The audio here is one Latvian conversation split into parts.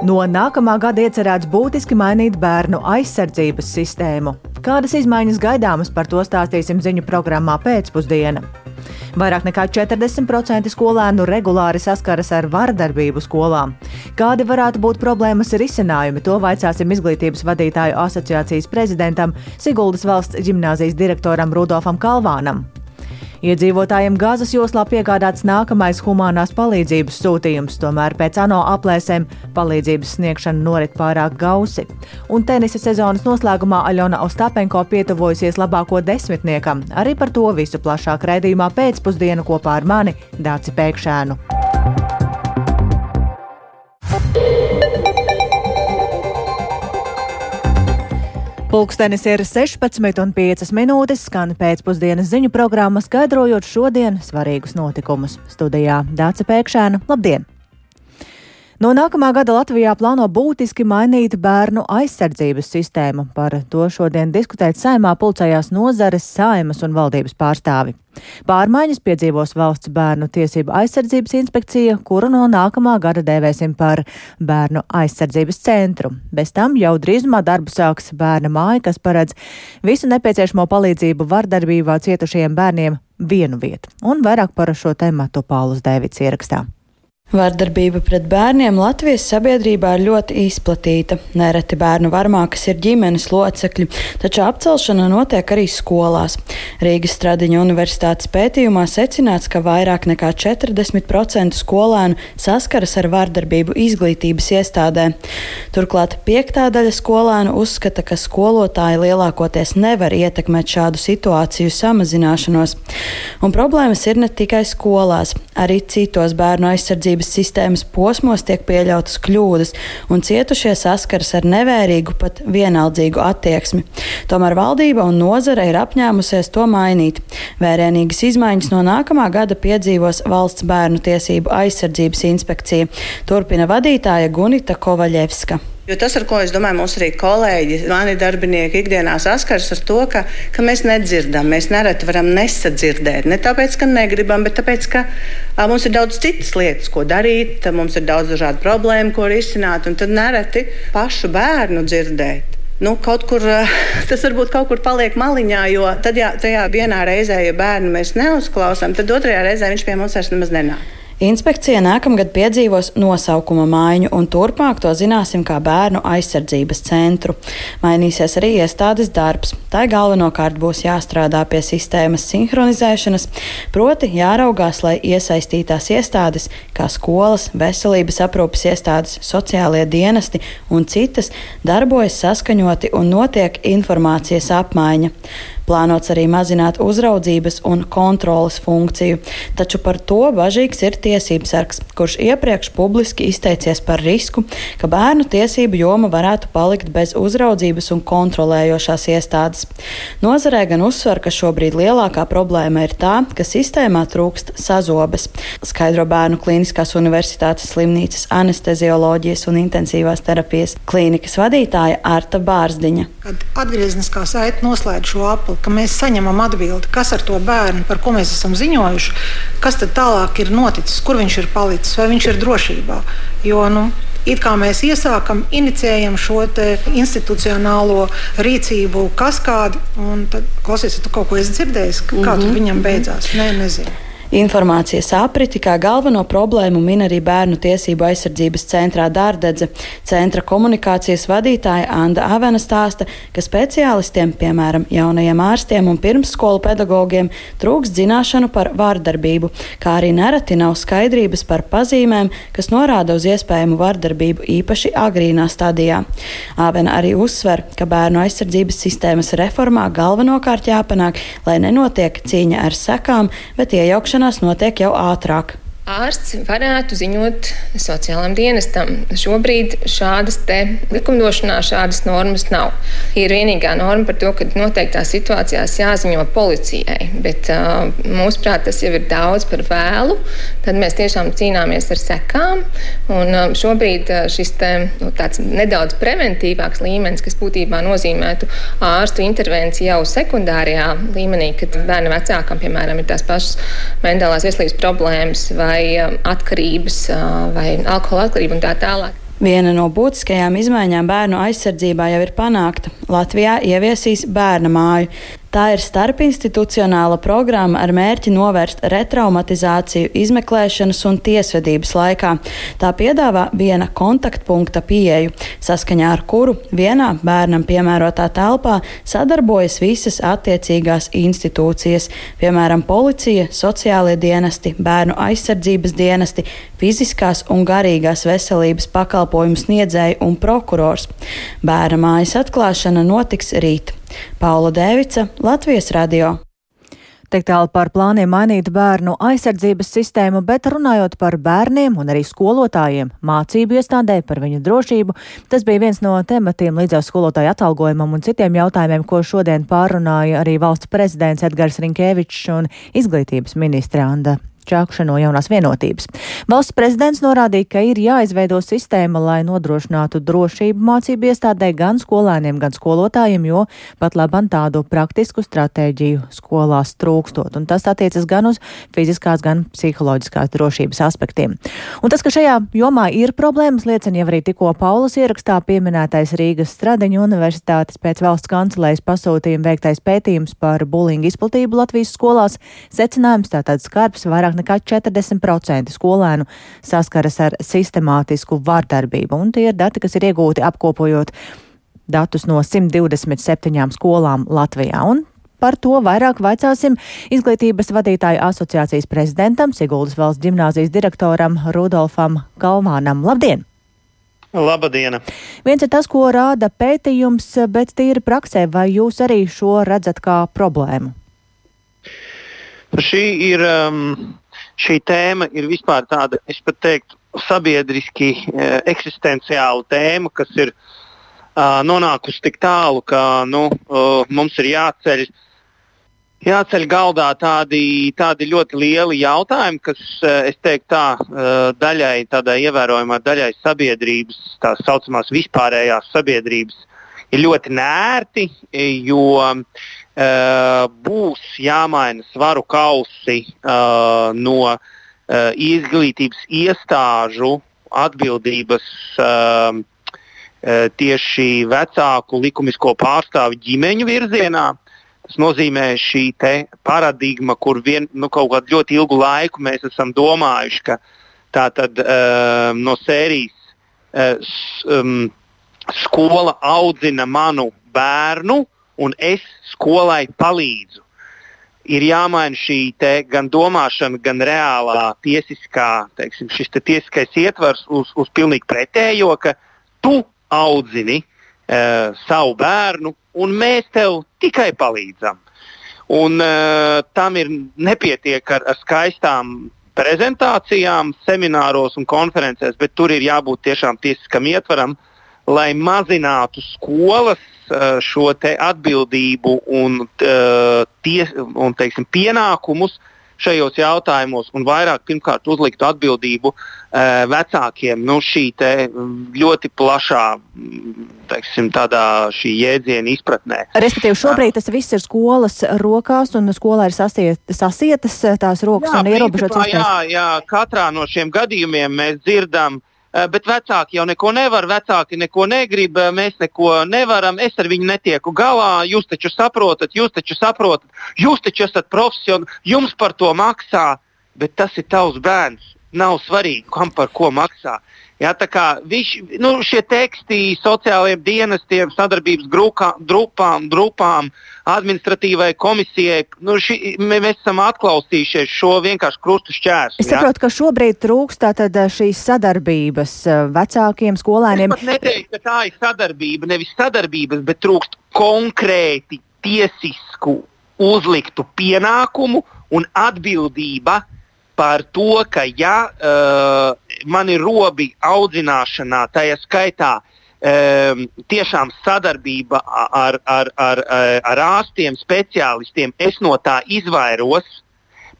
No nākamā gada iecerēts būtiski mainīt bērnu aizsardzības sistēmu. Kādas izmaiņas gaidāmas par to stāstīsim ziņu programmā pēcpusdienā. Vairāk nekā 40% skolēnu regulāri saskaras ar vardarbību skolām. Kādi varētu būt problēmas risinājumi, to vaicāsim izglītības vadītāju asociācijas prezidentam Siguldas valsts ģimnāzijas direktoram Rudolfam Kalvānam. Iedzīvotājiem Gāzes joslā piegādāts nākamais humanās palīdzības sūtījums, tomēr pēc ANO aplēsēm palīdzības sniegšana norit pārāk gausi. Un tenisa sezonas noslēgumā Aļona Ostapenko pietuvojusies labāko desmitniekam. Arī par to visu plašāk raidījumā pēcpusdienu kopā ar mani Dāci Pēkšēnu. Pulkstenis ir 16,5 minūtes, skan pēcpusdienas ziņu programma, skaidrojot šodienas svarīgus notikumus. Studijā Dāca Pēkšēna, labdien! No nākamā gada Latvijā plāno būtiski mainīt bērnu aizsardzības sistēmu. Par to šodien diskutēt saimā pulcējās nozares, saimas un valdības pārstāvi. Pārmaiņas piedzīvos valsts bērnu tiesību aizsardzības inspekcija, kuru no nākamā gada dēvēsim par bērnu aizsardzības centru. Bez tam jau drīzumā darbu sāks bērna māja, kas paredz visu nepieciešamo palīdzību vardarbībā cietušajiem bērniem vienu vietu. Un vairāk par šo tēmatu Pāvils Dēvids ierakstā. Vārdarbība pret bērniem Latvijas sabiedrībā ir ļoti izplatīta. Nereti bērnu varmākas ir ģimenes locekļi, taču apcelšana notiek arī skolās. Rīgas Stradiņa universitātes pētījumā secināts, ka vairāk nekā 40% skolēnu saskaras ar vārdarbību izglītības iestādē. Turklāt piektā daļa skolēnu uzskata, ka skolotāji lielākoties nevar ietekmēt šādu situāciju samazināšanos. Un problēmas ir ne tikai skolās, arī citos bērnu aizsardzības veselības sistēmas posmos tiek pieļautas kļūdas, un cietušie saskaras ar nevērīgu, pat vienaldzīgu attieksmi. Tomēr valdība un nozare ir apņēmusies to mainīt. Vērienīgas izmaiņas no nākamā gada piedzīvos valsts bērnu tiesību aizsardzības inspekcija, turpina vadītāja Gunita Kovaļevska. Jo tas, ar ko es domāju, mums arī kolēģi, mani darbinieki ikdienā saskaras ar to, ka, ka mēs nedzirdam, mēs nereti varam nesadzirdēt. Ne tāpēc, ka negribam, bet tāpēc, ka a, mums ir daudz citas lietas, ko darīt, mums ir daudz dažādu problēmu, ko risināt, un tad nereti pašu bērnu dzirdēt. Nu, kaut kur tas varbūt kaut kur paliek maliņā, jo tad, ja tajā vienā reizē, ja bērnu mēs neuzklausām, tad otrajā reizē viņš pie mums vairs nemaz nenāk. Inspekcija nākamgad piedzīvos nosaukuma maiņu, un turpmāk to zināsim kā bērnu aizsardzības centru. Mainīsies arī iestādes darbs. Tā galvenokārt būs jāstrādā pie sistēmas sinhronizēšanas, proti jāraugās, lai iesaistītās iestādes, kā skolas, veselības aprūpas iestādes, sociālie dienesti un citas, darbojas saskaņoti un notiek informācijas apmaiņa. Plānots arī mazināt uzraudzības un kontrolas funkciju, taču par to bažīgs ir tiesības sargs, kurš iepriekš publiski izteicies par risku, ka bērnu tiesību joma varētu palikt bez uzraudzības un kontrolējošās iestādes. Nozarē gan uzsver, ka šobrīd lielākā problēma ir tā, ka sistēmā trūkst sazobes, skaidro Bērnu Kliniskās Universitātes slimnīcas anestezioloģijas un intensīvās terapijas klīnikas vadītāja Arta Bārzdiņa. Kad atgriezniskā saite noslēdz šo apli, ka mēs saņemam atbildi, kas ar to bērnu, par ko mēs esam ziņojuši, kas tad tālāk ir noticis, kur viņš ir palicis, vai viņš ir drošībā. Jo, nu, It kā mēs iesākam, inicijējam šo institucionālo rīcību kaskādi, un tad klausies, tu kaut ko esi dzirdējis, kā mm -hmm. tur viņam beidzās. Nē, nezinu. Informācijas apriti kā galveno problēmu min arī Bērnu tiesību aizsardzības centrā Dārdedze. Centra komunikācijas vadītāja Anda Avena stāsta, ka speciālistiem, piemēram, jaunajiem ārstiem un pirmsskolu pedagogiem, trūks zināšanu par vārdarbību, kā arī nereti nav skaidrības par pazīmēm, kas norāda uz iespējamu vārdarbību īpaši agrīnā stadijā. Avena arī uzsver, ka bērnu aizsardzības sistēmas reformā galvenokārt jāpanāk, lai nenotiek cīņa ar sekām, bet iejaukšana izmeklēšanās notiek jau ātrāk ārsts varētu ziņot sociālajam dienestam. Šobrīd šādas likumdošanā šādas normas nav. Ir vienīgā norma par to, ka noteiktās situācijās jāziņo policijai, bet uh, mūsuprāt tas jau ir daudz par vēlu. Tad mēs tiešām cīnāmies ar sekām. Un, uh, šobrīd uh, šis te, nu, nedaudz preventīvāks līmenis, kas būtībā nozīmētu ārstu intervenciju jau sekundārajā līmenī, kad bērna vecākam, piemēram, ir tās pašas mentālās veselības problēmas vai vai um, atkarības, uh, vai alkohola atkarība un tā tālāk. Viena no būtiskajām izmaiņām bērnu aizsardzībā jau ir panākta. Latvijā ieviesīs bērna māju. Tā ir starpinstitucionāla programma ar mērķi novērst retraumatizāciju izmeklēšanas un tiesvedības laikā. Tā piedāvā viena kontaktpunkta pieeju, saskaņā ar kuru vienā bērnam piemērotā telpā sadarbojas visas attiecīgās institūcijas, piemēram, policija, sociālie dienesti, bērnu aizsardzības dienesti, fiziskās un garīgās veselības pakalpojumu sniedzēji un prokurors. Bērna mājas atklāšana notiks rīt. Paula Dēvica, Latvijas radio. Tik tālu par plāniem mainīt bērnu aizsardzības sistēmu, bet runājot par bērniem un arī skolotājiem, mācību iestādē par viņu drošību, tas bija viens no tematiem līdzās skolotāju atalgojumam un citiem jautājumiem, ko šodien pārunāja arī valsts prezidents Edgars Rinkēvičs un izglītības ministra Anda Čakša no jaunās vienotības. Valsts prezidents norādīja, ka ir jāizveido sistēma, lai nodrošinātu drošību mācību iestādē gan skolēniem, gan skolotājiem, jo pat labam tādu praktisku stratēģiju skolās trūkstot. Un tas attiecas gan uz fiziskās, gan psiholoģiskās drošības aspektiem. Un tas, ka šajā jomā ir problēmas, liecina jau arī tikko Paulas ierakstā pieminētais Rīgas Stradiņu universitātes pēc valsts kancelējas pasūtījuma veiktais pētījums par bulingu izplatību Latvijas skolās. Secinājums tātad skarbs vairāk vairāk nekā 40% skolēnu saskaras ar sistemātisku vārdarbību, un tie ir dati, kas ir iegūti apkopojot datus no 127 skolām Latvijā. Un Par to vairāk vaicāsim izglītības vadītāju asociācijas prezidentam, Siguldas valsts ģimnāzijas direktoram Rudolfam Kalvānam. Labdien! Labdien! Viens ir tas, ko rāda pētījums, bet tīri praksē, vai jūs arī šo redzat kā problēmu? Šī ir um, šī tēma ir vispār tāda, es pat teiktu, sabiedriski uh, eksistenciāla tēma, kas ir uh, nonākusi tik tālu, ka nu, uh, mums ir jāceļ, jāceļ galdā tādi, tādi ļoti lieli jautājumi, kas, uh, es teiktu, tā uh, daļai, tādai ievērojamai daļai sabiedrības, tā saucamās vispārējās sabiedrības, ir ļoti nērti, jo Uh, būs jāmaina svaru kausi uh, no uh, izglītības iestāžu atbildības tieši vecāku likumisko pārstāvu ģimeņu virzienā. Tas nozīmē šī paradigma, kur vien, nu, kaut kādu ļoti ilgu laiku mēs esam domājuši, ka tā tad uh, no sērijas uh, um, skola audzina manu bērnu, uh, un es skolai palīdzu. Ir jāmaina šī gan domāšana, gan reālā tiesiskā, teiksim, šis te tiesiskais ietvars uz, uz pilnīgi pretējo, ka tu audzini uh, savu bērnu, un mēs tev tikai palīdzam. Un, uh, tam ir nepietiek ar, ar skaistām prezentācijām, semināros un konferencēs, bet tur ir jābūt tiešām tiesiskam ietvaram, lai mazinātu skolas šo atbildību un, ties, un teiksim, pienākumus šajos jautājumos un vairāk pirmkārt uzliktu atbildību vecākiem nu, šī ļoti plašā teiksim, šī jēdziena izpratnē. Respektīvi, šobrīd tas viss ir skolas rokās un skolā ir sasiet, sasietas tās rokas jā, un ierobežotas iespējas. Jā, jā, katrā no šiem gadījumiem mēs dzirdam bet vecāki jau neko nevar, vecāki neko negrib, eh, mēs neko nevaram, es ar viņu netieku galā. Jūs taču saprotat, jūs taču saprotat, jūs taču esat profesionāli, jums par to maksā, bet tas ir tavs bērns. Nav svarīgi, kam par ko maksā. Ja, viš, nu, šie teksti sociālajiem dienestiem, sadarbības grupām, grupām, grupām administratīvai komisijai, nu, ši, mēs esam atklausījušies šo vienkārši krustu šķērsu. Es saprotu, ka šobrīd trūkst šīs sadarbības vecākiem, skolēniem. Es pat neteiktu, ka tā ir sadarbība, nevis sadarbības, bet trūkst konkrēti tiesisku uzliktu pienākumu un atbildība par to, ka ja uh, man ir robi audzināšanā, tajā skaitā um, tiešām sadarbība ar, ar, ar, ar ārstiem, speciālistiem, es no tā izvairos,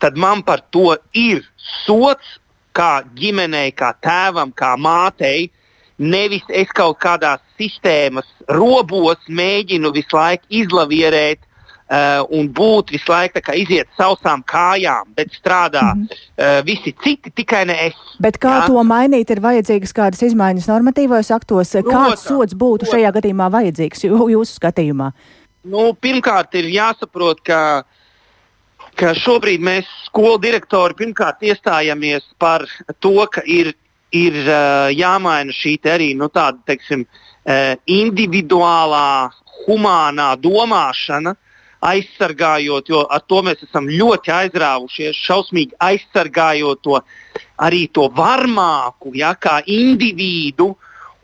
tad man par to ir sots kā ģimenei, kā tēvam, kā mātei. Nevis es kaut kādā sistēmas robos mēģinu visu laiku izlavierēt uh, un būt visu laiku iziet sausām kājām, bet strādā mm -hmm. uh, visi citi, tikai ne es. Bet kā jā? to mainīt, ir vajadzīgas kādas izmaiņas normatīvos aktos? Kāds sots būtu protams. šajā gadījumā vajadzīgs jūsu skatījumā? Nu, pirmkārt, ir jāsaprot, ka, ka šobrīd mēs skolu direktori pirmkārt iestājamies par to, ka ir, ir uh, jāmaina šī arī nu, tāda, teiksim, uh, individuālā, humānā domāšana, uh, aizsargājot, jo ar to mēs esam ļoti aizrāvušies, šausmīgi aizsargājot to arī to varmāku, ja, kā individu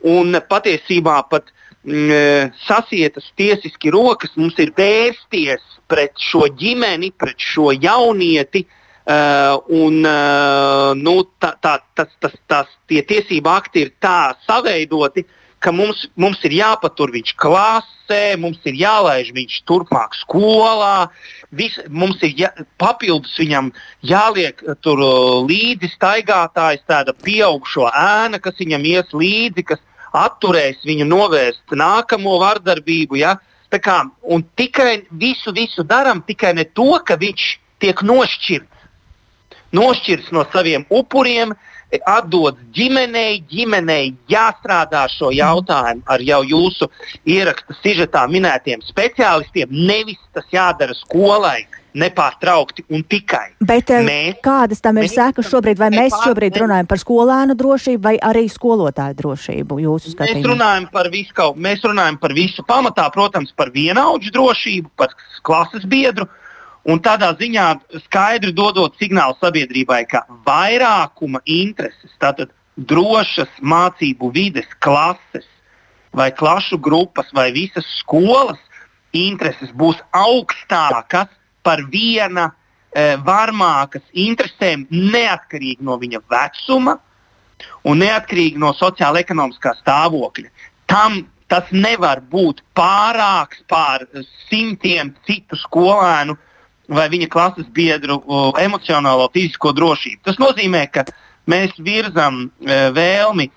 un patiesībā pat mm, e, sasietas tiesiski rokas mums ir vērsties pret šo ģimeni, pret šo jaunieti. Uh, un, uh, nu, tā, tā, tas, tas, tas, tie tiesību akti ir tā saveidoti, ka mums, mums ir jāpatur viņš klasē, mums ir jālaiž viņš turpmāk skolā, vis, mums ir jā, papildus viņam jāliek tur līdzi staigātājs, tāda pieaugušo ēna, kas viņam ies līdzi, kas atturēs viņu novērst nākamo vardarbību. Ja? Tā kā, un tikai visu, visu darām, tikai ne to, ka viņš tiek nošķirts. Nošķirts no saviem upuriem, uh, atdodas ģimenei, ģimenei jāstrādā šo jautājumu ar jau jūsu ieraksta sižetā minētiem speciālistiem. Nevis tas jādara skolai. Nepārtraukti un tikai. Bet eh, mēs, kādas tam ir sekas šobrīd? Vai mēs šobrīd runājam par skolēnu drošību vai arī skolotāju drošību? Mēs runājam par visu, mēs runājam par visu pamatā, protams, par vienaudžu drošību, par klases biedru uh, Un tādā ziņā skaidri dodot signālu sabiedrībai, ka vairākuma intereses, tātad drošas mācību vides, klases vai klašu grupas vai visas skolas intereses būs augstākas par viena e, varmākas interesēm, neatkarīgi no viņa vecuma un neatkarīgi no sociāla-ekonomiskā stāvokļa. Tam tas nevar būt pārāks pār simtiem citu skolēnu vai viņa klases biedru emocionālo, fizisko drošību. Tas nozīmē, ka mēs virzam e, vēlmi e,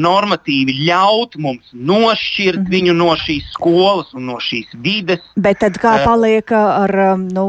normatīvi ļaut mums nošķirt mm -hmm. viņu no šīs skolas un no šīs vides. Bet tad kā e, paliek ar nu,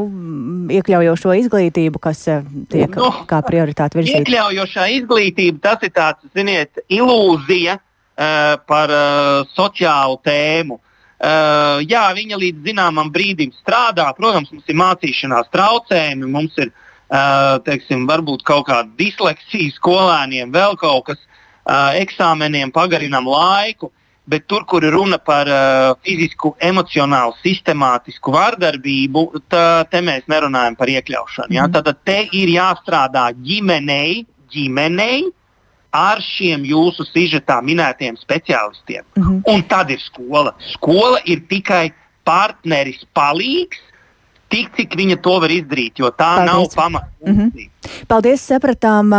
iekļaujošo izglītību, kas tiek nu, kā prioritāte virzīta? Iekļaujošā izglītība tas ir tāds, ziniet, ilūzija uh, par uh, sociālu tēmu. Uh, Uh, jā, viņa līdz zināmam brīdim strādā. Protams, mums ir mācīšanās traucējumi, mums ir uh, teiksim, varbūt kaut kāda disleksija skolēniem, vēl kaut kas uh, eksāmeniem pagarinām laiku. Bet tur, kur ir runa par uh, fizisku, emocionālu, sistemātisku vardarbību, tā, te mēs nerunājam par iekļaušanu. Ja? Mm. Tad te ir jāstrādā ģimenei, ģimenei ar šiem jūsu sižetā minētiem speciālistiem. Mm -hmm. Un tad ir skola. Skola ir tikai partneris, palīgs. Tik cik viņa to var izdarīt, jo tā Paldies. nav pamata. Mm -hmm. Paldies, sapratām.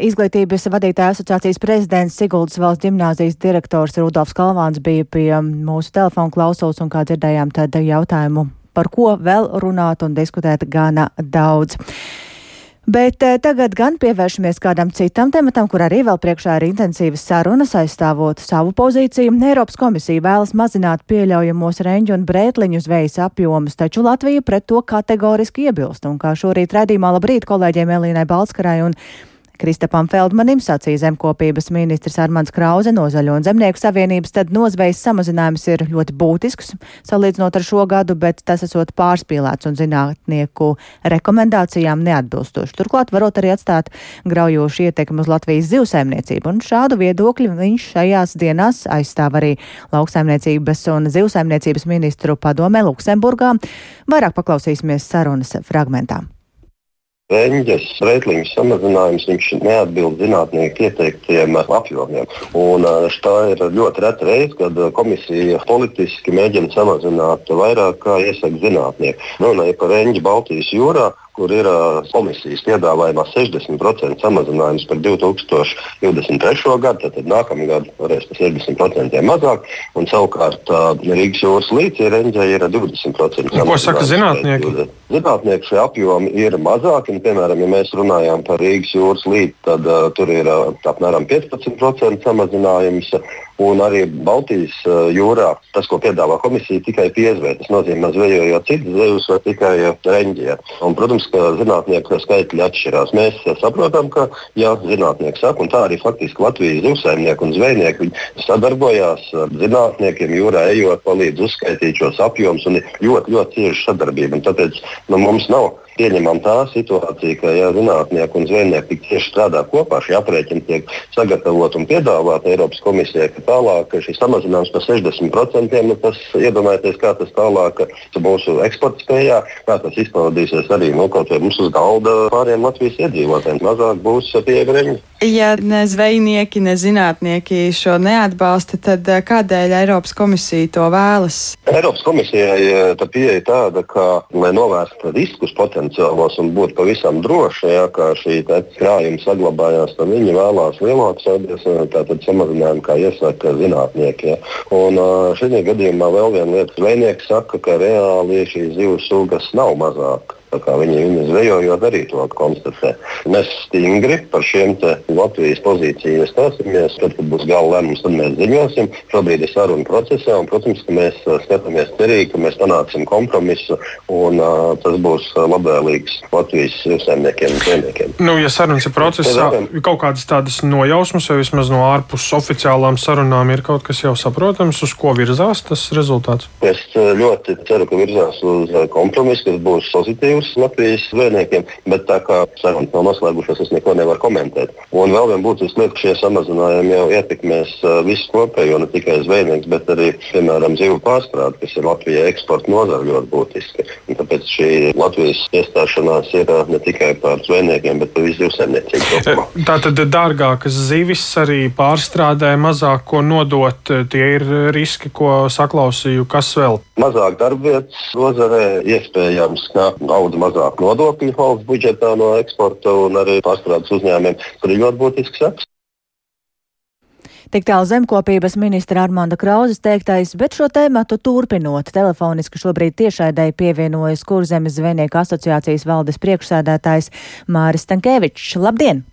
Izglītības vadītāja asociācijas prezidents Siguldas valsts ģimnāzijas direktors Rudolfs Kalvāns bija pie mūsu telefona klausos un, kā dzirdējām, tad jautājumu, par ko vēl runāt un diskutēt gana daudz. Bet eh, tagad gan pievēršamies kādam citam tematam, kur arī vēl priekšā ir intensīvas sarunas aizstāvot savu pozīciju. Eiropas komisija vēlas mazināt pieļaujamos reņģu un brētliņu zvejas apjomus, taču Latvija pret to kategoriski iebilst. Un kā šorīt redzījumā labrīt kolēģiem Elīnai Balskarai un Kristapam Feldmanim sacīja zemkopības ministrs Armands Krauze no Zaļo un Zemnieku savienības, tad nozvejas samazinājums ir ļoti būtisks salīdzinot ar šo gadu, bet tas esot pārspīlēts un zinātnieku rekomendācijām neatbilstoši. Turklāt varot arī atstāt graujošu ietekmi uz Latvijas zivsaimniecību, un šādu viedokļu viņš šajās dienās aizstāv arī lauksaimniecības un zivsaimniecības ministru padomē Luksemburgā. Vairāk paklausīsimies sarunas fragmentā. Reņģes reitliņu samazinājums neatbilst zinātnieku ieteiktiem apjomiem. Un tā ir ļoti reta reize, kad komisija politiski mēģina samazināt vairāk, kā iesaka zinātnieki. Runāja par reņģi Baltijas jūrā kur ir komisijas piedāvājumā 60% samazinājums par 2023. gadu. Tad nākamā gada varēs tas 60% mazāk. Un savukārt Rīgas jūras līcī reņģē ir 20%. Un, ko saka zinātnieki? Zinātnieki šie apjomi ir mazāki. Un, piemēram, ja mēs runājam par Rīgas jūras līci, tad uh, tur ir uh, apmēram 15% samazinājums. Un arī Baltijas jūrā tas, ko piedāvā komisija, tikai piezvērt. Tas nozīmē, zvejojot citas zivs vai tikai reņģie. Un, protams, ka zinātnieku skaitļi atšķirās. Mēs saprotam, ka, ja zinātnieki saka, un tā arī faktiski Latvijas zivsaimnieki un zvejnieki sadarbojās ar zinātniekiem jūrā ejot, palīdz uzskaitīt šos apjomus un ļoti, ļoti cieša sadarbība. Un tāpēc nu, mums nav pieņemam tā situācija, ka ja zinātnieki un zvejnieki tik tieši strādā kopā, šie aprēķini tiek sagatavoti un piedāvāti Eiropas komisijai, ka tālāk ka šis samazinājums par 60%, nu, tas iedomājieties, kā tas tālāk mūsu eksporta spējā, kā tas izpaudīsies arī nu, kaut vai mums uz galda pāriem Latvijas iedzīvotājiem. Mazāk būs pieeja Ja ne zvejnieki, ne zinātnieki šo neatbalsta, tad eh, kādēļ Eiropas komisija to vēlas? Eiropas komisijai eh, tā pieeja tāda, ka, lai novērstu riskus potenciālos un būtu pavisam droši, ja, ka šī krājuma saglabājās, tad viņi vēlās lielākus eh, samazinājumu, kā iesaka zinātnieki. Ja. Un šajā gadījumā vēl viena lieta, zvejnieki saka, ka reāli šīs zivs sugas nav mazākas. Viņi, viņi zvejojot arī to konstatē. Mēs stingri par šiem Latvijas pozīcijām iestāsimies. Tad, kad būs gala lēmums, tad mēs ziņosim. Šobrīd ir saruna procesā, un, protams, ka mēs uh, skatāmies cerīgi, ka mēs panāksim kompromisu, un uh, tas būs uh, labvēlīgs Latvijas saimniekiem un zvejniekiem. Nu, ja sarunas ir procesā, kaut kādas tādas nojausmas, vai vismaz no ārpus oficiālām sarunām ir kaut kas jau saprotams, uz ko virzās tas rezultāts? Es uh, ļoti ceru, ka virzās uz kompromisu, kas būs pozitīvs puses Latvijas zvejniekiem, bet tā kā sarunas nav noslēgušās, es neko nevaru komentēt. Un vēl viena būtiska lieta, ka šie samazinājumi jau ietekmēs uh, visu kopējo, ne tikai zvejnieks, bet arī, piemēram, zivu pārstrādi, kas ir Latvijai eksporta nozara ļoti būtiska. Un tāpēc šī Latvijas iestāšanās ir ne tikai par zvejniekiem, bet par visu zivsaimniecību. Tā tad dārgākas zivis arī pārstrādē, mazāk ko nodot, tie ir riski, ko saklausīju. Kas vēl? Mazāk darbvietas nozarē, iespējams, ka daudz mazāk nodokļu valsts budžetā no eksporta un arī pārstrādes uzņēmumiem. Tur ir ļoti būtisks seks. Tik tālu zemkopības ministra Armanda Krauzes teiktais, bet šo tēmatu turpinot, telefoniski šobrīd tiešaidēji pievienojas Kurzemes zvejnieku asociācijas valdes priekšsēdētājs Māris Stankēvičs. Labdien!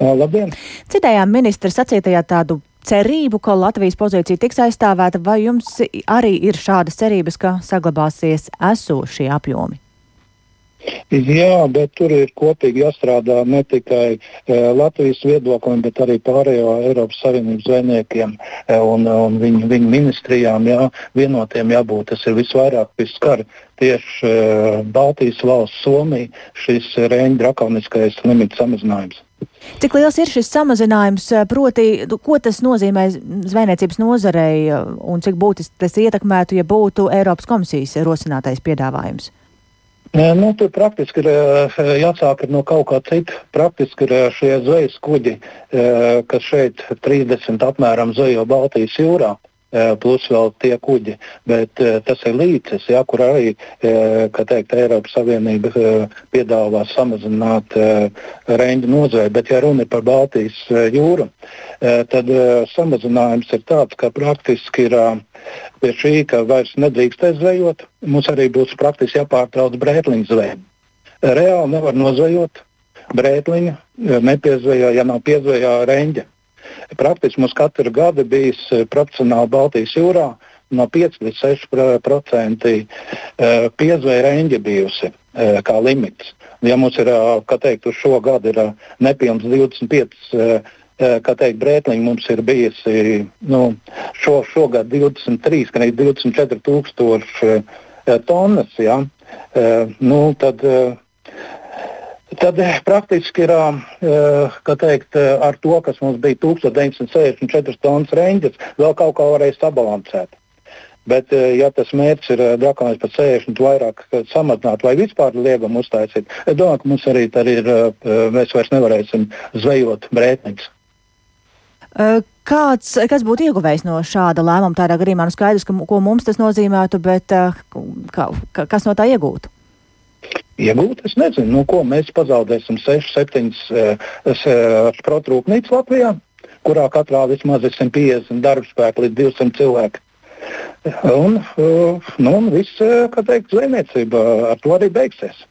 Labdien! Citējām ministra sacītajā tādu cerību, ka Latvijas pozīcija tiks aizstāvēta, vai jums arī ir šādas cerības, ka saglabāsies esošie apjomi? Jā, bet tur ir kopīgi jāstrādā ne tikai e, Latvijas viedoklim, bet arī pārējo Eiropas Savienības zvejniekiem e, un, un viņu, viņu ministrijām. Jā, vienotiem jābūt. Tas ir visvairāk viskar tieši e, Baltijas valsts, Somija, šis reņģa drakoniskais limits samazinājums. Cik liels ir šis samazinājums, e, proti, ko tas nozīmē zvejniecības nozarei e, un cik būtiski tas ietekmētu, ja būtu Eiropas komisijas rosinātais piedāvājums? Nu, tur praktiski ir jāsāk no kaut kā cita. Praktiski ir šie zvejas kuģi, kas šeit 30 apmēram zvejo Baltijas jūrā. Plus vēl tie kuģi, bet tas ir līdzes, ja, kur arī teikt, Eiropas Savienība piedāvā samazināt reņģu nozveju. Bet, ja runa ir par Baltijas jūru, tad samazinājums ir tāds, ka praktiski ir pie šī, ka vairs nedrīkstēs zvejot. Mums arī būs praktiski jāpārtrauc brētliņu zveja. Reāli nevar nozvejot brētliņu, nepiezvejā, ja nav piezvejā reņģa. Praktiski mums katru gadu bijis eh, profesionāli Baltijas jūrā no 5 līdz 6% eh, piezveja reņģa bijusi eh, kā limits. Ja mums ir, kā teikt, uz šo gadu ir nepilns 25 kā teikt, brētliņi mums ir bijusi nu, šo, šogad 23, gan 24 tūkstoši tonnas. Ja? Nu, tad, Tad praktiski ir teikt, ar to, kas mums bija 1964 tonnas reņģis, vēl kaut kā varēja sabalansēt. Bet, ja tas mērķis ir drakoniski par 60 vairāk samazināt vai vispār liegumu uztaisīt, es domāju, ka mums arī ir, mēs vairs nevarēsim zvejot brētniņus. Kāds, kas būtu ieguvējis no šāda lēmuma? Tādā gadījumā nu skaidrs, ka, ko mums tas nozīmētu, bet kā, kas no tā iegūtu? Iegūt, es nezinu, no ko mēs pazaudēsim 6, 7 protrūknīcas Latvijā, kurā katrā vismaz ir 150 darbspēki līdz 200 cilvēki. Un, nu, un viss, kā teikt, zvejniecība ar to arī beigsies.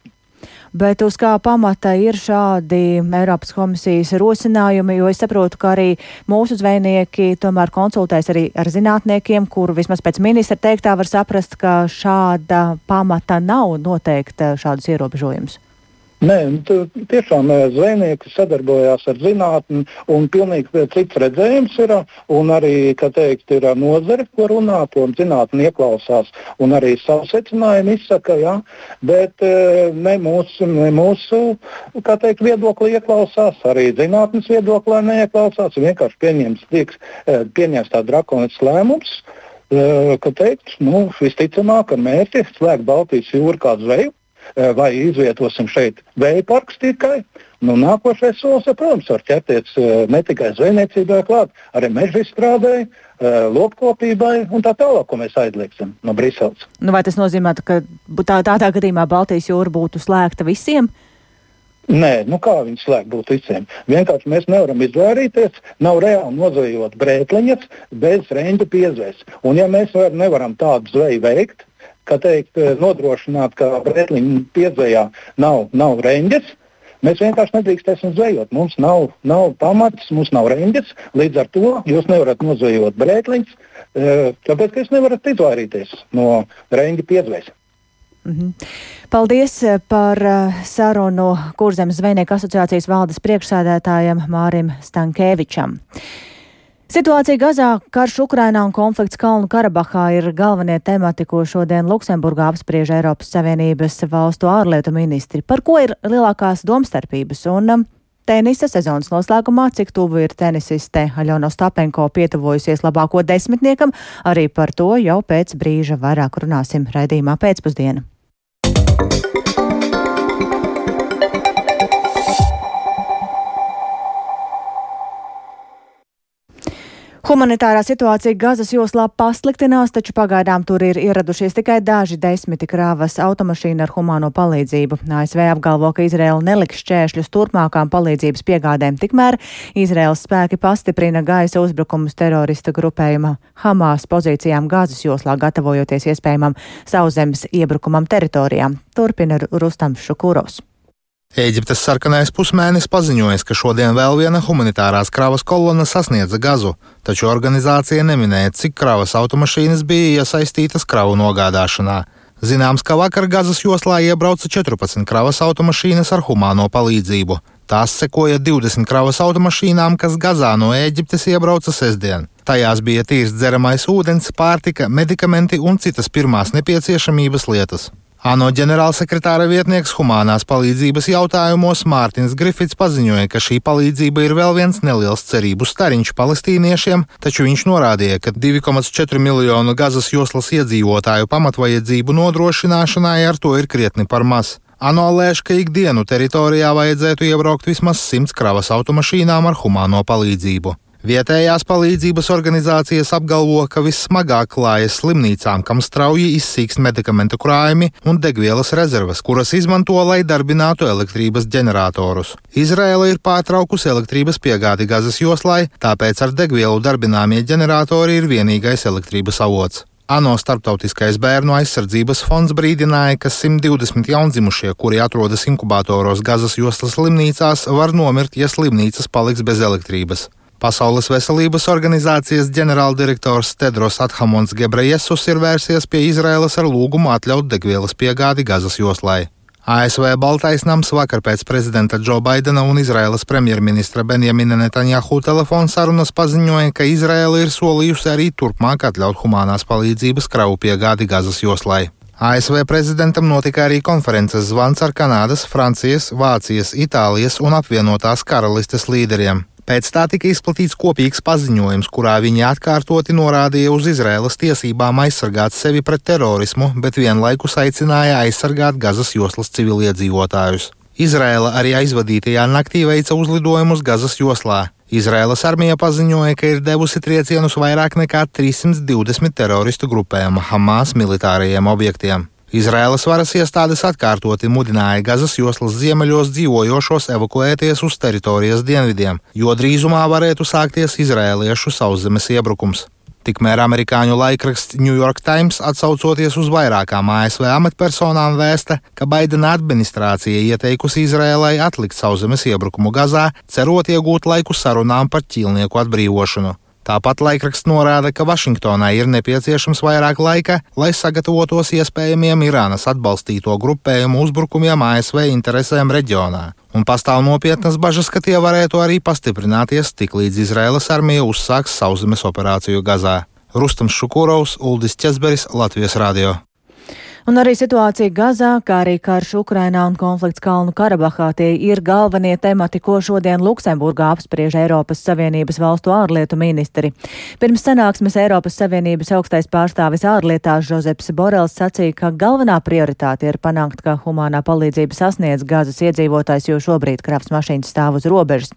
Bet uz kā pamata ir šādi Eiropas komisijas rosinājumi, jo es saprotu, ka arī mūsu zvejnieki tomēr konsultēs arī ar zinātniekiem, kuru vismaz pēc ministra teiktā var saprast, ka šāda pamata nav noteikta šādus ierobežojumus. Nē, nu, tiešām zvejnieki sadarbojās ar zinātni, un pilnīgi cits redzējums ir. Arī, kā teikt, ir nozare, ko runāt, un zinātni ieklausās, un arī savu secinājumu izsaka. Ja? Bet ne mūsu, ne mūsu teikt, viedokli ieklausās, arī zinātnes viedoklī neieklausās. Vienkārši pieņems, tieks, pieņems tā drakonisks lēmums. Ka teikt, nu, visticamāk, ar mērķi slēgt Baltijas jūru kā zveju, vai izvietosim šeit vēja parks tikai. Nu, nākošais solis, protams, var ķerties eh, ne tikai zvejniecībai, klāt, arī meža izstrādē, eh, lopkopībai un tā tālāk, ko mēs aizliegsim no Briseles. Nu, vai tas nozīmē, ka tā, tādā gadījumā Baltijas jūra būtu slēgta visiem? Nē, nu kā viņi slēgt būtu visiem. Vienkārši mēs nevaram izvairīties, nav reāli nozvejot brētliņas bez reņģa piezvēs. Un ja mēs nevaram tādu zveju veikt, kā teikt, eh, nodrošināt, ka Bretliņa piedzējā nav, nav reņģes. Mēs vienkārši nedrīkstēsim zvejot. Mums nav, nav pamats, mums nav reņģes. Līdz ar to jūs nevarat nozvejot brēkliņus, eh, tāpēc ka jūs nevarat izvairīties no reņģa piedzvēs. Mm -hmm. Paldies eh, par sarunu Kurzemes zvejnieku asociācijas valdes priekšsēdētājam Mārim Stankēvičam. Situācija Gazā, karš Ukrainā un konflikts Kalnu Karabahā ir galvenie temati, ko šodien Luksemburgā apspriež Eiropas Savienības valstu ārlietu ministri. Par ko ir lielākās domstarpības? Un um, tenisa sezonas noslēgumā, cik tuvu ir tenisiste Aļona Stapenko pietuvojusies labāko desmitniekam, arī par to jau pēc brīža vairāk runāsim raidījumā pēcpusdienā. Humanitārā situācija Gazas joslā pasliktinās, taču pagaidām tur ir ieradušies tikai daži desmiti krāvas automašīna ar humāno palīdzību. ASV apgalvo, ka Izraela neliks šķēršļus turpmākām palīdzības piegādēm, tikmēr Izraels spēki pastiprina gaisa uzbrukumus terorista grupējuma Hamas pozīcijām Gazas joslā, gatavojoties iespējamam sauszemes iebrukumam teritorijām. Turpina Rustams Šukurovs. Ēģiptes sarkanais pusmēnesis paziņoja, ka šodien vēl viena humanitārās kravas kolona sasniedza gazu, taču organizācija neminēja, cik kravas automašīnas bija iesaistītas kravu nogādāšanā. Zināms, ka vakar Gazas joslā iebrauca 14 kravas automašīnas ar humāno palīdzību. Tās sekoja 20 kravas automašīnām, kas Gazā no Ēģiptes iebrauca sestdien. Tajās bija tīrs dzeramais ūdens, pārtika, medikamenti un citas pirmās nepieciešamības lietas. ANO ģenerālsekretāra vietnieks humanās palīdzības jautājumos Mārtiņš Grifits paziņoja, ka šī palīdzība ir vēl viens neliels cerību stariņš palestīniešiem, taču viņš norādīja, ka 2,4 miljonu Gazas joslas iedzīvotāju pamatvajadzību nodrošināšanai ar to ir krietni par maz. ANO lēš, ka ikdienu teritorijā vajadzētu iebraukt vismaz 100 kravas automašīnām ar humāno palīdzību. Vietējās palīdzības organizācijas apgalvo, ka vissmagāk klājas slimnīcām, kam strauji izsīkst medikamentu krājumi un degvielas rezerves, kuras izmanto, lai darbinātu elektrības ģeneratorus. Izraela ir pārtraukusi elektrības piegādi Gazas joslai, tāpēc ar degvielu darbināmie ģeneratori ir vienīgais elektrības avots. ANO starptautiskais bērnu aizsardzības fonds brīdināja, ka 120 jaundzimušie, kuri atrodas inkubatoros Gazas joslas slimnīcās, var nomirt, ja slimnīcas paliks bez elektrības. Pasaules veselības organizācijas ģenerāldirektors Tedros Athamons Gebrejesus ir vērsies pie Izraēlas ar lūgumu atļaut degvielas piegādi Gazas joslai. ASV Baltais nams vakar pēc prezidenta Džo Baidena un Izraēlas premjerministra Benjamina Netanjahu telefona sarunas paziņoja, ka Izraēla ir solījusi arī turpmāk atļaut humanās palīdzības kravu piegādi Gazas joslai. ASV prezidentam notika arī konferences zvans ar Kanādas, Francijas, Vācijas, Itālijas un apvienotās karalistes līderiem. Pēc tā tika izplatīts kopīgs paziņojums, kurā viņi atkārtoti norādīja uz Izraēlas tiesībām aizsargāt sevi pret terorismu, bet vienlaikus aicināja aizsargāt Gazas joslas civiliedzīvotājus. Izraela arī aizvadītajā naktī veica uzlidojumus Gazas joslā. Izraēlas armija paziņoja, ka ir devusi triecienus vairāk nekā 320 teroristu grupējuma Hamas militārajiem objektiem. Izraēlas varas iestādes atkārtoti mudināja Gazas joslas ziemeļos dzīvojošos evakuēties uz teritorijas dienvidiem, jo drīzumā varētu sākties izrēliešu sauszemes iebrukums. Tikmēr amerikāņu laikraksts New York Times atsaucoties uz vairākām ASV amatpersonām vēsta, ka Baidena administrācija ieteikusi Izrēlai atlikt sauszemes iebrukumu Gazā, cerot iegūt laiku sarunām par ķīlnieku atbrīvošanu. Tāpat laikraksts norāda, ka Vašingtonai ir nepieciešams vairāk laika, lai sagatavotos iespējamiem Irānas atbalstīto grupējumu uzbrukumiem ASV interesēm reģionā, un pastāv nopietnas bažas, ka tie varētu arī pastiprināties tiklīdz Izraēlas armija uzsāks sauszemes operāciju Gazā. Rustams Šukurovs, Uldis Česberis, Latvijas Radio. Un arī situācija Gazā, kā arī karš Ukrainā un konflikts Kalnu Karabahā tie ir galvenie temati, ko šodien Luksemburgā apspriež Eiropas Savienības valstu ārlietu ministri. Pirms sanāksmes Eiropas Savienības augstais pārstāvis ārlietās Žozeps Borels sacīja, ka galvenā prioritāte ir panākt, ka humanā palīdzība sasniedz Gazas iedzīvotājs, jo šobrīd kravas mašīnas stāv uz robežas.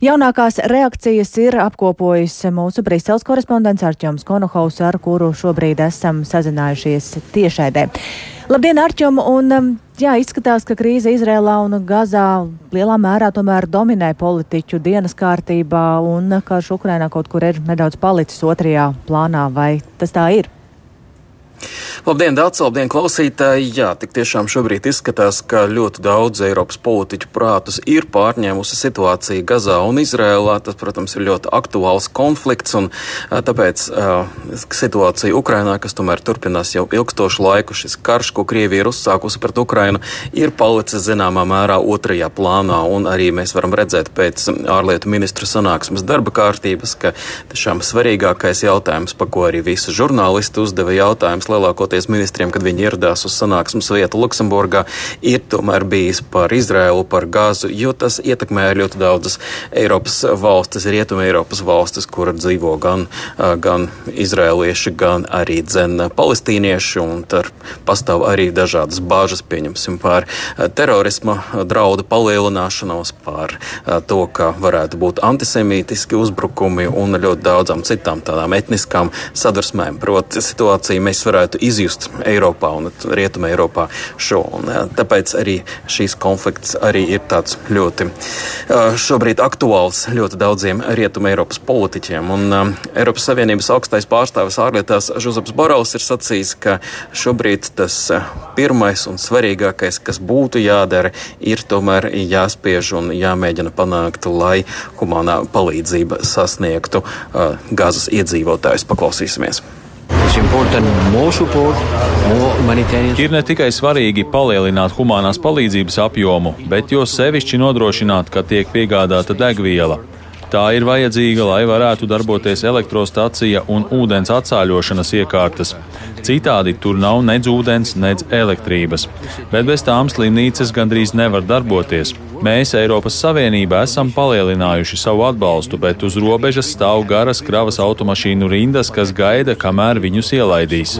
Jaunākās reakcijas ir apkopojis mūsu Briseles korespondents Arčoms Konohaus, ar kuru šobrīd esam sazinājušies tiešēdē. Labdien, Arčom! Un, um, jā, izskatās, ka krīze Izrēlā un Gazā lielā mērā tomēr dominē politiķu dienas kārtībā un karš Ukrainā kaut kur ir nedaudz palicis otrajā plānā. Vai tas tā ir? Labdien, Dārts, labdien, klausītāji! Jā, tik tiešām šobrīd izskatās, ka ļoti daudz Eiropas politiķu prātus ir pārņēmusi situācija Gazā un Izrēlā. Tas, protams, ir ļoti aktuāls konflikts, un tāpēc uh, situācija Ukrainā, kas tomēr turpinās jau ilgstošu laiku, šis karš, ko Krievija ir uzsākusi pret Ukrainu, ir palicis zināmā mērā otrajā plānā, un arī mēs varam redzēt pēc ārlietu ministru sanāksmes darba kārtības, ka tiešām svarīgākais jautājums, pa ko arī visi žurnālisti uzdeva jautājums, lielākoties ministriem, kad viņi ieradās uz sanāksmes vietu Luksemburgā, ir tomēr bijis par Izraēlu, par Gāzu, jo tas ietekmē ļoti daudzas Eiropas valstis, Rietuma Eiropas valstis, kur dzīvo gan, gan izrēlieši, gan arī dzen palestīnieši, un tur pastāv arī dažādas bāžas, pieņemsim, par terorisma draudu palielināšanos, par to, ka varētu būt antisemītiski uzbrukumi un ļoti daudzām citām tādām etniskām sadursmēm. Proti, situāciju mēs varētu varētu izjust Eiropā un Rietumē Eiropā šo. Un, tāpēc arī šīs konflikts arī ir tāds ļoti šobrīd aktuāls ļoti daudziem Rietumē Eiropas politiķiem. Un Eiropas Savienības augstais pārstāvis ārlietās Žuzaps Borels ir sacījis, ka šobrīd tas pirmais un svarīgākais, kas būtu jādara, ir tomēr jāspiež un jāmēģina panākt, lai humanā palīdzība sasniegtu uh, gazas iedzīvotājus. Paklausīsimies! Ir ne tikai svarīgi palielināt humanās palīdzības apjomu, bet jo sevišķi nodrošināt, ka tiek piegādāta degviela. Tā ir vajadzīga, lai varētu darboties elektrostacija un ūdens atsāļošanas iekārtas. Citādi tur nav nedz ūdens, nedz elektrības, bet bez tām slimnīcas gandrīz nevar darboties. Mēs Eiropas Savienībā esam palielinājuši savu atbalstu, bet uz robežas stāv garas kravas automašīnu rindas, kas gaida, kamēr viņus ielaidīs.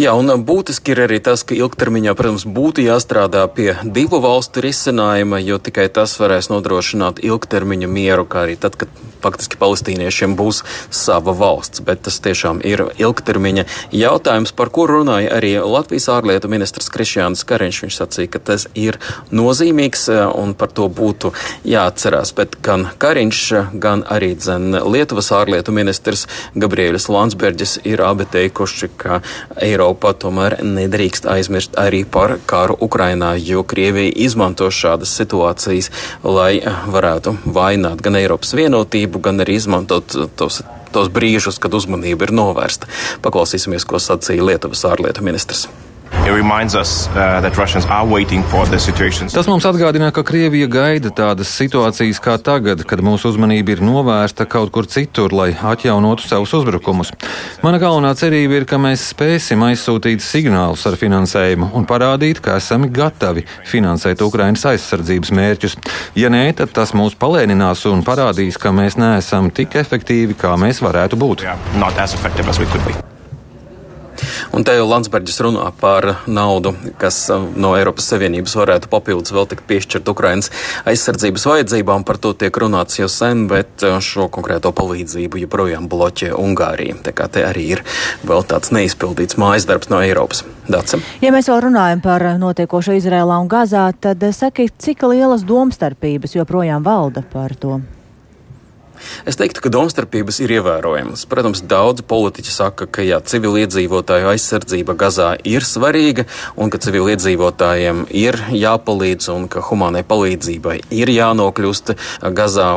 Jā, un būtiski ir arī tas, ka ilgtermiņā, protams, būtu jāstrādā pie divu valstu risinājuma, jo tikai tas varēs nodrošināt ilgtermiņa mieru, kā arī tad, kad faktiski palestīniešiem būs sava valsts. Bet tas tiešām ir ilgtermiņa jautājums, par kuru runāja arī Latvijas ārlietu ministrs Krišjāns Kariņš. Viņš sacīja, ka tas ir nozīmīgs eh, un par to būtu jāatcerās. Bet gan Kariņš, gan arī dzen, Lietuvas ārlietu ministrs Gabrielis Landsbergis ir abi teikuši, ka Eiropas Eiropa tomēr nedrīkst aizmirst arī par karu Ukrainā, jo Krievija izmanto šādas situācijas, lai varētu vainot gan Eiropas vienotību, gan arī izmantot tos, tos brīžus, kad uzmanība ir novērsta. Paklausīsimies, ko sacīja Lietuvas ārlietu ministrs. Us, uh, Tas mums atgādina, ka Krievija gaida tādas situācijas kā tagad, kad mūsu uzmanība ir novērsta kaut kur citur, lai atjaunotu savus uzbrukumus. Mana galvenā cerība ir, ka mēs spēsim aizsūtīt signālus ar finansējumu un parādīt, ka esam gatavi finansēt Ukrainas aizsardzības mērķus. Ja nē, tad tas mūs palēninās un parādīs, ka mēs neesam tik efektīvi, kā mēs varētu būt. Yeah, Un te jau Landsbergis runā par naudu, kas uh, no Eiropas Savienības varētu papildus vēl tikt piešķirt Ukrainas aizsardzības vajadzībām. Par to tiek runāts jau sen, bet uh, šo konkrēto palīdzību joprojām bloķē Ungārija. Tā kā te arī ir vēl tāds neizpildīts mājas darbs no Eiropas. Dacim. Ja mēs vēl runājam par notiekošo Izrēlā un Gazā, tad saki, cik lielas domstarpības joprojām valda par to? Es teiktu, ka domstarpības ir ievērojamas. Protams, daudzi politiķi saka, ka jā, civiliedzīvotāju aizsardzība Gazā ir svarīga un ka civiliedzīvotājiem ir jāpalīdz un ka humānai palīdzībai ir jānokļūst Gazā.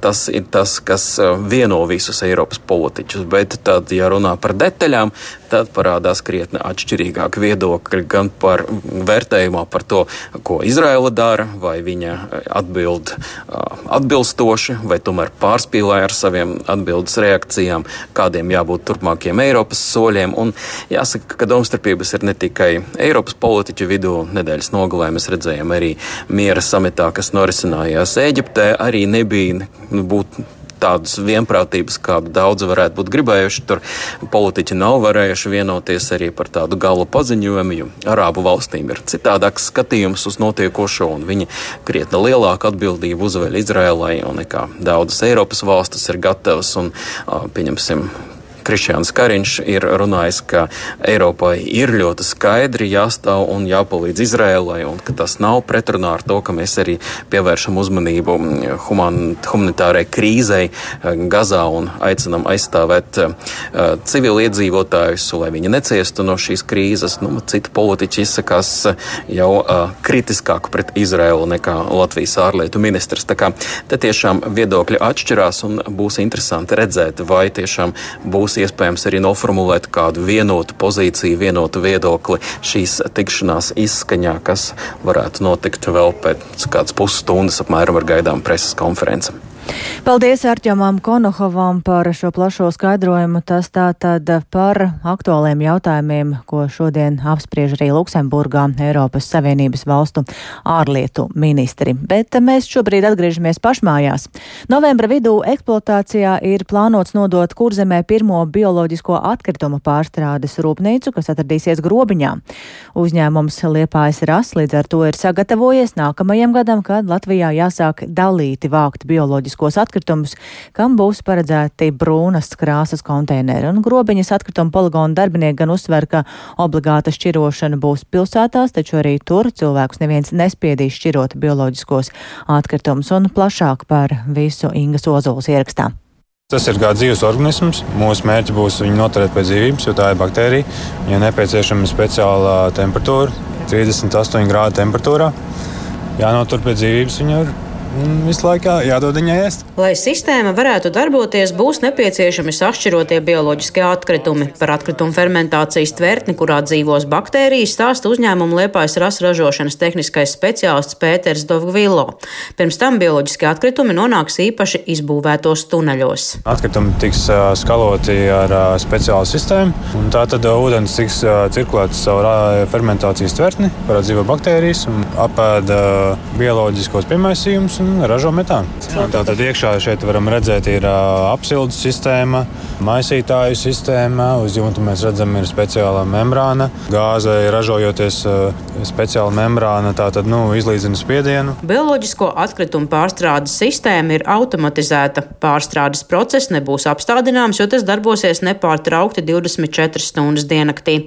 Tas ir tas, kas vieno visus Eiropas politiķus. Bet tad, ja runā par detaļām, tad parādās krietni atšķirīgāki viedokļi gan par vērtējumā par to, ko Izraela dara, vai viņa atbild atbilstoši, vai tomēr pārspīlē ar saviem atbildes reakcijām, kādiem jābūt turpmākiem Eiropas soļiem. Un jāsaka, ka domstarpības ir ne tikai Eiropas politiķu vidū. Nedēļas nogalē mēs redzējām arī miera samitā, kas norisinājās Eģiptē, arī nebija nu, būt tādas vienprātības, kādu daudzi varētu būt gribējuši. Tur politiķi nav varējuši vienoties arī par tādu gala paziņojumu, jo Arābu valstīm ir citādāks skatījums uz notiekošo, un viņi krietni lielāku atbildību uzveļ Izrēlai, un nekā daudzas Eiropas valstis ir gatavas, un, pieņemsim, Krišjāns Kariņš ir runājis, ka Eiropai ir ļoti skaidri jāstāv un jāpalīdz Izrēlai, un ka tas nav pretrunā ar to, ka mēs arī pievēršam uzmanību human, humanitārai krīzei eh, Gazā un aicinam aizstāvēt uh, civiliedzīvotājus, lai viņi neciestu no šīs krīzes. Nu, citi politiķi izsakās jau uh, kritiskāk pret Izrēlu nekā Latvijas ārlietu ministrs. Tā kā te tiešām viedokļi atšķirās un būs interesanti redzēt, vai tiešām būs būs iespējams arī noformulēt kādu vienotu pozīciju, vienotu viedokli šīs tikšanās izskaņā, kas varētu notikt vēl pēc kādas pusstundas apmēram ar gaidām preses konferenci. Paldies Arķomam Konohovam par šo plašo skaidrojumu. Tas tātad par aktuāliem jautājumiem, ko šodien apspriež arī Luksemburgā Eiropas Savienības valstu ārlietu ministri. Bet mēs šobrīd atgriežamies pašmājās. Novembra vidū eksploatācijā ir plānots nodot kurzemē pirmo bioloģisko atkritumu pārstrādes rūpnīcu, kas atradīsies grobiņā. Uzņēmums Liepājas ras līdz ar to ir sagatavojies nākamajam gadam, kad Latvijā jāsāk dalīti vākt bioloģisko bioloģiskos atkritumus, kam būs paredzēti brūnas krāsas konteineri. Un grobiņas atkrituma poligona darbinieki gan uzsver, ka obligāta šķirošana būs pilsētās, taču arī tur cilvēkus neviens nespiedīs šķirot bioloģiskos atkritumus un plašāk par visu Ingas Ozols ierakstā. Tas ir kā dzīves organisms. Mūsu mērķis būs viņu noturēt pie dzīvības, jo tā ir baktērija. Viņai nepieciešama speciāla temperatūra, 38 grādu temperatūrā. Jānotur pie dzīvības viņu visu laiku jādod viņai ēst. Lai sistēma varētu darboties, būs nepieciešami sašķirotie bioloģiskie atkritumi. Par atkritumu fermentācijas tvertni, kurā dzīvos baktērijas, stāsta uzņēmuma Liepājas rasu ražošanas tehniskais speciālists Pēters Dovgvilo. Pirms tam bioloģiskie atkritumi nonāks īpaši izbūvētos tuneļos. Atkritumi tiks skaloti ar speciālu sistēmu, un tā tad ūdens tiks cirkulēts caur fermentācijas tvertni, kurā dzīvo baktērijas un apēda bioloģiskos piemaisījumus un ražo metānu. Tātad iekšā šeit varam redzēt, ir apsildes sistēma, maisītāju sistēma. Uz jumta mēs redzam, ir speciāla membrāna. Gāze ražojoties speciāla membrāna, tātad nu, izlīdzina spiedienu. Bioloģisko atkritumu pārstrādes sistēma ir automatizēta. Pārstrādes process nebūs apstādināms, jo tas darbosies nepārtraukti 24 stundas diennaktī.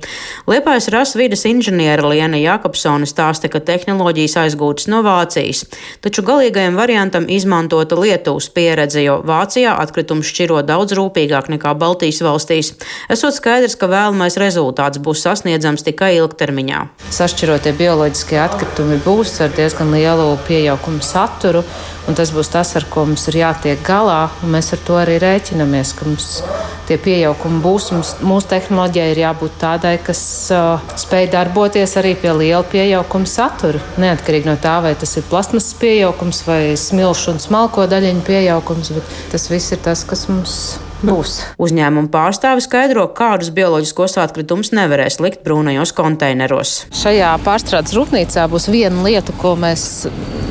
Liepājas rasu vidas inženiera Liena Jakobsone stāsta, ka tehnoloģijas aizgūtas no Vācijas, taču galīgajam Otrajam variantam izmantota Lietuvas pieredze, jo Vācijā atkritumus šķiro daudz rūpīgāk nekā Baltijas valstīs. Esot skaidrs, ka vēlamais rezultāts būs sasniedzams tikai ilgtermiņā. Sašķirotie bioloģiskie atkritumi būs ar diezgan lielu pieaugumu saturu, un tas būs tas, ar ko mums ir jātiek galā, mēs ar to arī rēķinamies, ka mums tie pieaugumi būs. Mums, mūsu tehnoloģijai ir jābūt tādai, kas uh, spēj darboties arī pie liela pieauguma satura. Neatkarīgi no tā, vai tas ir plasmasas pieaugums vai smilšu un smalko daļiņu pieaugums, bet tas viss ir tas, kas mums būs. Uzņēmuma pārstāvis skaidro, kādus bioloģiskos atkritumus nevarēs likt brūnajos konteineros. Šajā pārstrādes rūpnīcā būs viena lieta, ko mēs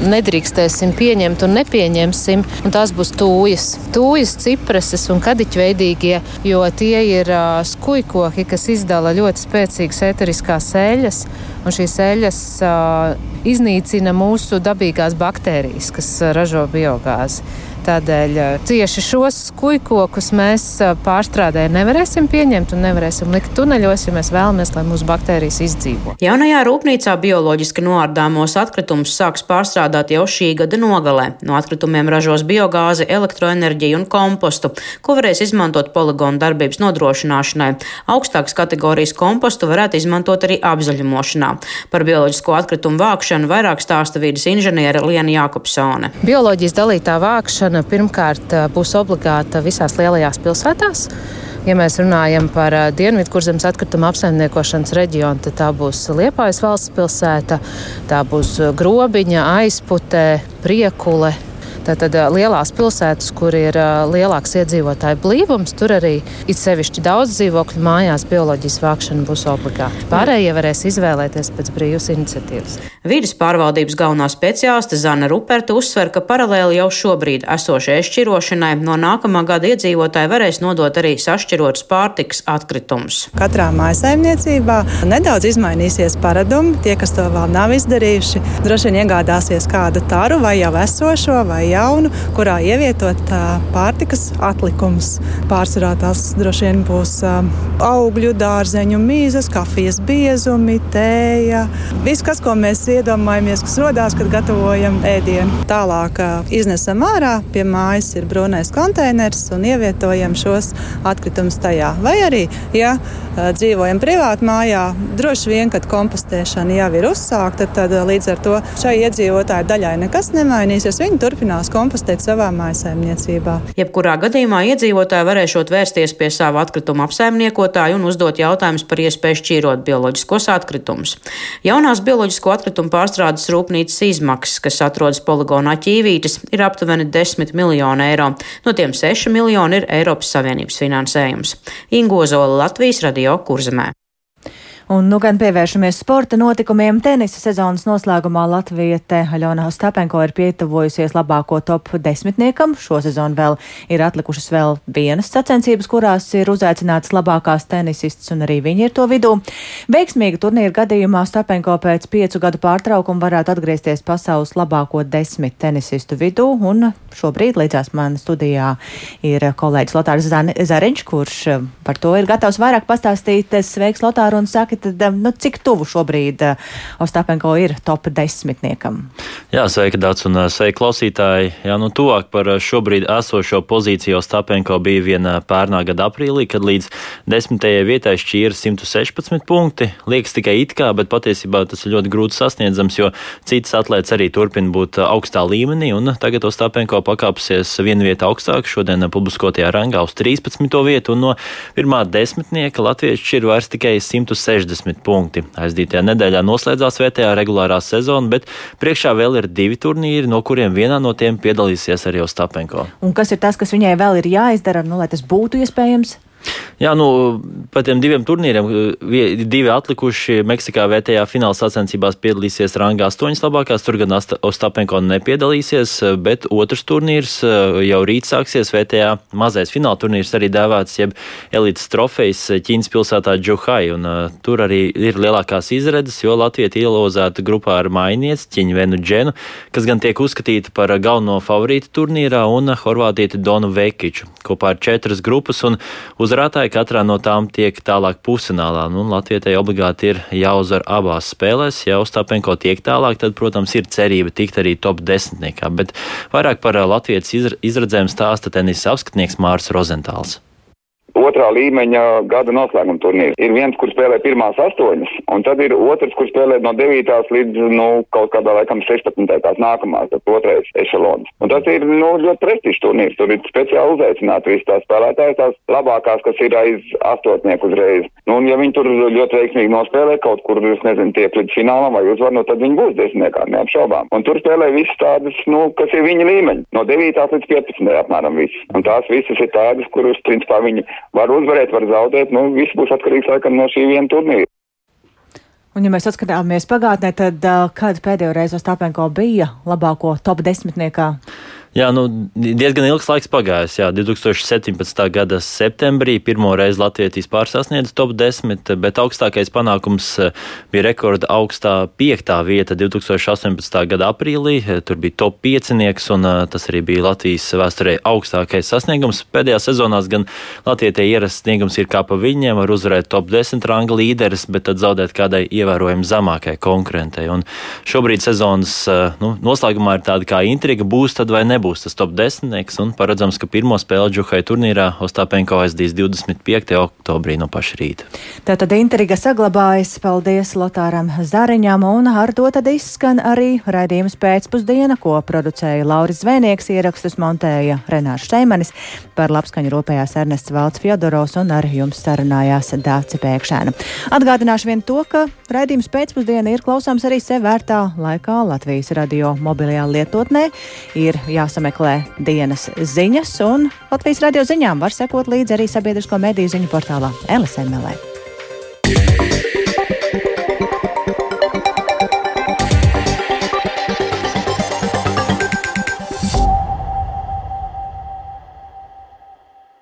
nedrīkstēsim pieņemt un nepieņemsim, un tās būs tūjas. Tūjas, cipreses un kadiķveidīgie, jo tie ir uh, skujkoki, kas izdala ļoti spēcīgas eteriskās eļas, un šīs eļas uh, iznīcina mūsu dabīgās baktērijas, kas ražo biogāzi. Tādēļ tieši šos kujkokus mēs pārstrādē nevarēsim pieņemt un nevarēsim likt tuneļos, ja mēs vēlamies, lai mūsu baktērijas izdzīvo. Jaunajā rūpnīcā bioloģiski noārdāmos atkritumus sāks pārstrādāt jau šī gada nogalē. No atkritumiem ražos biogāzi, elektroenerģiju un kompostu, ko varēs izmantot poligonu darbības nodrošināšanai. Augstākas kategorijas kompostu varētu izmantot arī apzaļumošanā. Par bioloģisko atkritumu vākšanu vairāk stāsta vīdes inženiere Liena Jākopsone. Bioloģijas dalītā vākšana pirmkārt būs obligāta visās lielajās pilsētās. Ja mēs runājam par Dienvidkurzemes atkrituma apsaimniekošanas reģionu, tad tā būs Liepājas valsts pilsēta, tā būs Grobiņa, Aizputē, Priekule, Tātad lielās pilsētas, kur ir lielāks iedzīvotāju blīvums, tur arī it sevišķi daudz dzīvokļu mājās bioloģijas vākšana būs obligāta. Pārējie varēs izvēlēties pēc brīvas iniciatīvas. Vīdes pārvaldības galvenā speciāliste Zana Ruperta uzsver, ka paralēli jau šobrīd esošajai šķirošanai no nākamā gada iedzīvotāji varēs nodot arī sašķirotus pārtiks atkritumus. Katrā mājsaimniecībā nedaudz izmainīsies paradumi. Tie, kas to vēl nav izdarījuši, droši vien iegādāsies kādu taru vai jau esošo vai jau jaunu, kurā ievietot pārtikas atlikumus. Pārsvarā tās droši vien būs augļu, dārzeņu mīzes, kafijas biezumi, tēja. Viss, kas, ko mēs iedomājamies, kas rodās, kad gatavojam ēdienu. Tālāk iznesam ārā, pie mājas ir brūnais konteiners un ievietojam šos atkritumus tajā. Vai arī, ja dzīvojam privāti mājā, droši vien, kad kompostēšana jau ir uzsākta, tad līdz ar to šai iedzīvotāju daļai nekas nemainīsies. Viņi turpinās turpinās kompostēt savā mājsaimniecībā. Jebkurā gadījumā iedzīvotāji varēšot vērsties pie sava atkrituma apsaimniekotāja un uzdot jautājumus par iespēju šķīrot bioloģiskos atkritumus. Jaunās bioloģisko atkritumu pārstrādes rūpnīcas izmaksas, kas atrodas poligonā ķīvītis, ir aptuveni 10 miljoni eiro. No tiem 6 miljoni ir Eiropas Savienības finansējums. Ingozola Latvijas radio Kurzemē. Un nu gan pievēršamies sporta notikumiem. Tenisa sezonas noslēgumā Latviete Aļona Stapenko ir pietuvojusies labāko top desmitniekam. Šo sezonu vēl ir atlikušas vēl vienas sacensības, kurās ir uzaicinātas labākās tenisistas, un arī viņi ir to vidū. Veiksmīga turnīra gadījumā Stapenko pēc piecu gadu pārtraukuma varētu atgriezties pasaules labāko desmit tenisistu vidū, un šobrīd līdzās man studijā ir kolēģis Lotārs Zariņš, kurš par to ir gatavs vairāk pastāstīt. Sveiks, Lotār, un saki, tad um, nu, cik tuvu šobrīd uh, Ostapenko ir top desmitniekam? Jā, sveika, Dārts, un uh, sveika klausītāji. Jā, nu, tuvāk par uh, šobrīd esošo pozīciju Ostapenko bija viena pērnā gada aprīlī, kad līdz desmitajai vietai šķīra 116 punkti. Liekas tikai it kā, bet patiesībā tas ir ļoti grūti sasniedzams, jo citas atlētas arī turpina būt augstā līmenī, un tagad Ostapenko pakāpsies vienu vietu augstāk, šodien publiskotajā rangā uz 13. vietu, un no pirmā desmitnieka latviešu ir vairs tikai 160. 60 punkti. Aizdītajā nedēļā noslēdzās vietējā regulārā sezona, bet priekšā vēl ir divi turnīri, no kuriem vienā no tiem piedalīsies arī Ostapenko. Un kas ir tas, kas viņai vēl ir jāizdara, nu, lai tas būtu iespējams? Jā, nu, par tiem diviem turnīriem, divi atlikuši Meksikā vietējā fināla sacensībās piedalīsies rangā astoņas labākās. Tur gan Ostapenko nepiedalīsies, bet otrs turnīrs eh, jau rīt sāksies vietējā mazais fināla turnīrs arī dēvēts, jeb elites trofejs Ķīnas pilsētā Džuhai. Un, uh, tur arī ir lielākās izredzes, jo Latvija ielozēta grupā ar mainieci Ķiņvenu Dženu, kas gan tiek uzskatīta par galveno favorītu turnīrā, un Horvātieti Donu Vekiču kopā ar četras grupas. Un uz Uzvarētāji katrā no tām tiek tālāk pusfinālā. Nu, Latvijai obligāti ir jāuzvar abās spēlēs. Ja Ostapenko tiek tālāk, tad, protams, ir cerība tikt arī top desmitniekā. Bet vairāk par Latvijas izredzēm stāsta tenisa apskatnieks Mārs Rozentāls otrā līmeņa gada noslēguma turnīrs. Ir viens, kur spēlē pirmās astoņas, un tad ir otrs, kur spēlē no 9. līdz nu, kaut kādā laikam 16. tās nākamās, tas otrais ešalons. Un tas ir nu, ļoti prestižs turnīrs. Tur ir speciāli uzaicināti visi tās spēlētājas, tās labākās, kas ir aiz astotnieku uzreiz. Nu, un ja viņi tur ļoti veiksmīgi nospēlē kaut kur, es nezinu, tiek līdz finālam vai uzvar, nu, tad viņi būs desmitniekā, neapšaubām. Un tur spēlē visas tādas, nu, kas ir viņa līmeņi. No 9. līdz 15. apmēram viss. Un tās visas ir tādas, kuras, principā, viņi var uzvarēt, var zaudēt. Nu, viss būs atkarīgs laikam no šī viena turnīra. Un, ja mēs skatāmies pagātnē, tad uh, kad pēdējo reizi Ostapenko bija labāko top desmitniekā? Jā, nu, diezgan ilgs laiks pagājis. Jā, 2017. gada septembrī pirmo reizi Latvijas pārsasniedz top 10, bet augstākais panākums eh, bija rekorda augstā piektā vieta 2018. gada aprīlī. Tur bija top 5, un eh, tas arī bija Latvijas vēsturē augstākais sasniegums. Pēdējā sezonās gan Latvijai ierasts sniegums ir kā pa viņiem, var uzvarēt top 10 ranga līderis, bet tad zaudēt kādai ievērojami zemākai konkurentei. Un šobrīd sezonas eh, nu, noslēgumā ir tāda kā intriga, būs tad vai nebūs būs tas top 10. un paredzams, ka pirmo spēli Džuhai turnīrā Ostāpenko aizdīs 25. oktobrī no paša rīta. Tātad intriga saglabājas. Paldies Lotāram Zariņam, un ar to tad izskan arī raidījums pēcpusdiena, ko producēja Lauris Zvēnieks, ierakstus montēja Renārs Šeimanis, par labskaņu rūpējās Ernests Valds Fjodorovs un ar jums sarunājās Dāci Pēkšēna. Atgādināšu vien to, ka raidījums pēcpusdiena ir klausāms arī sev vērtā laikā Latvijas radio mobilajā lietotnē. Ir jāsaka jāsameklē dienas ziņas, un Latvijas radio ziņām var sekot līdzi arī sabiedrisko mediju ziņu portālā LSMLE.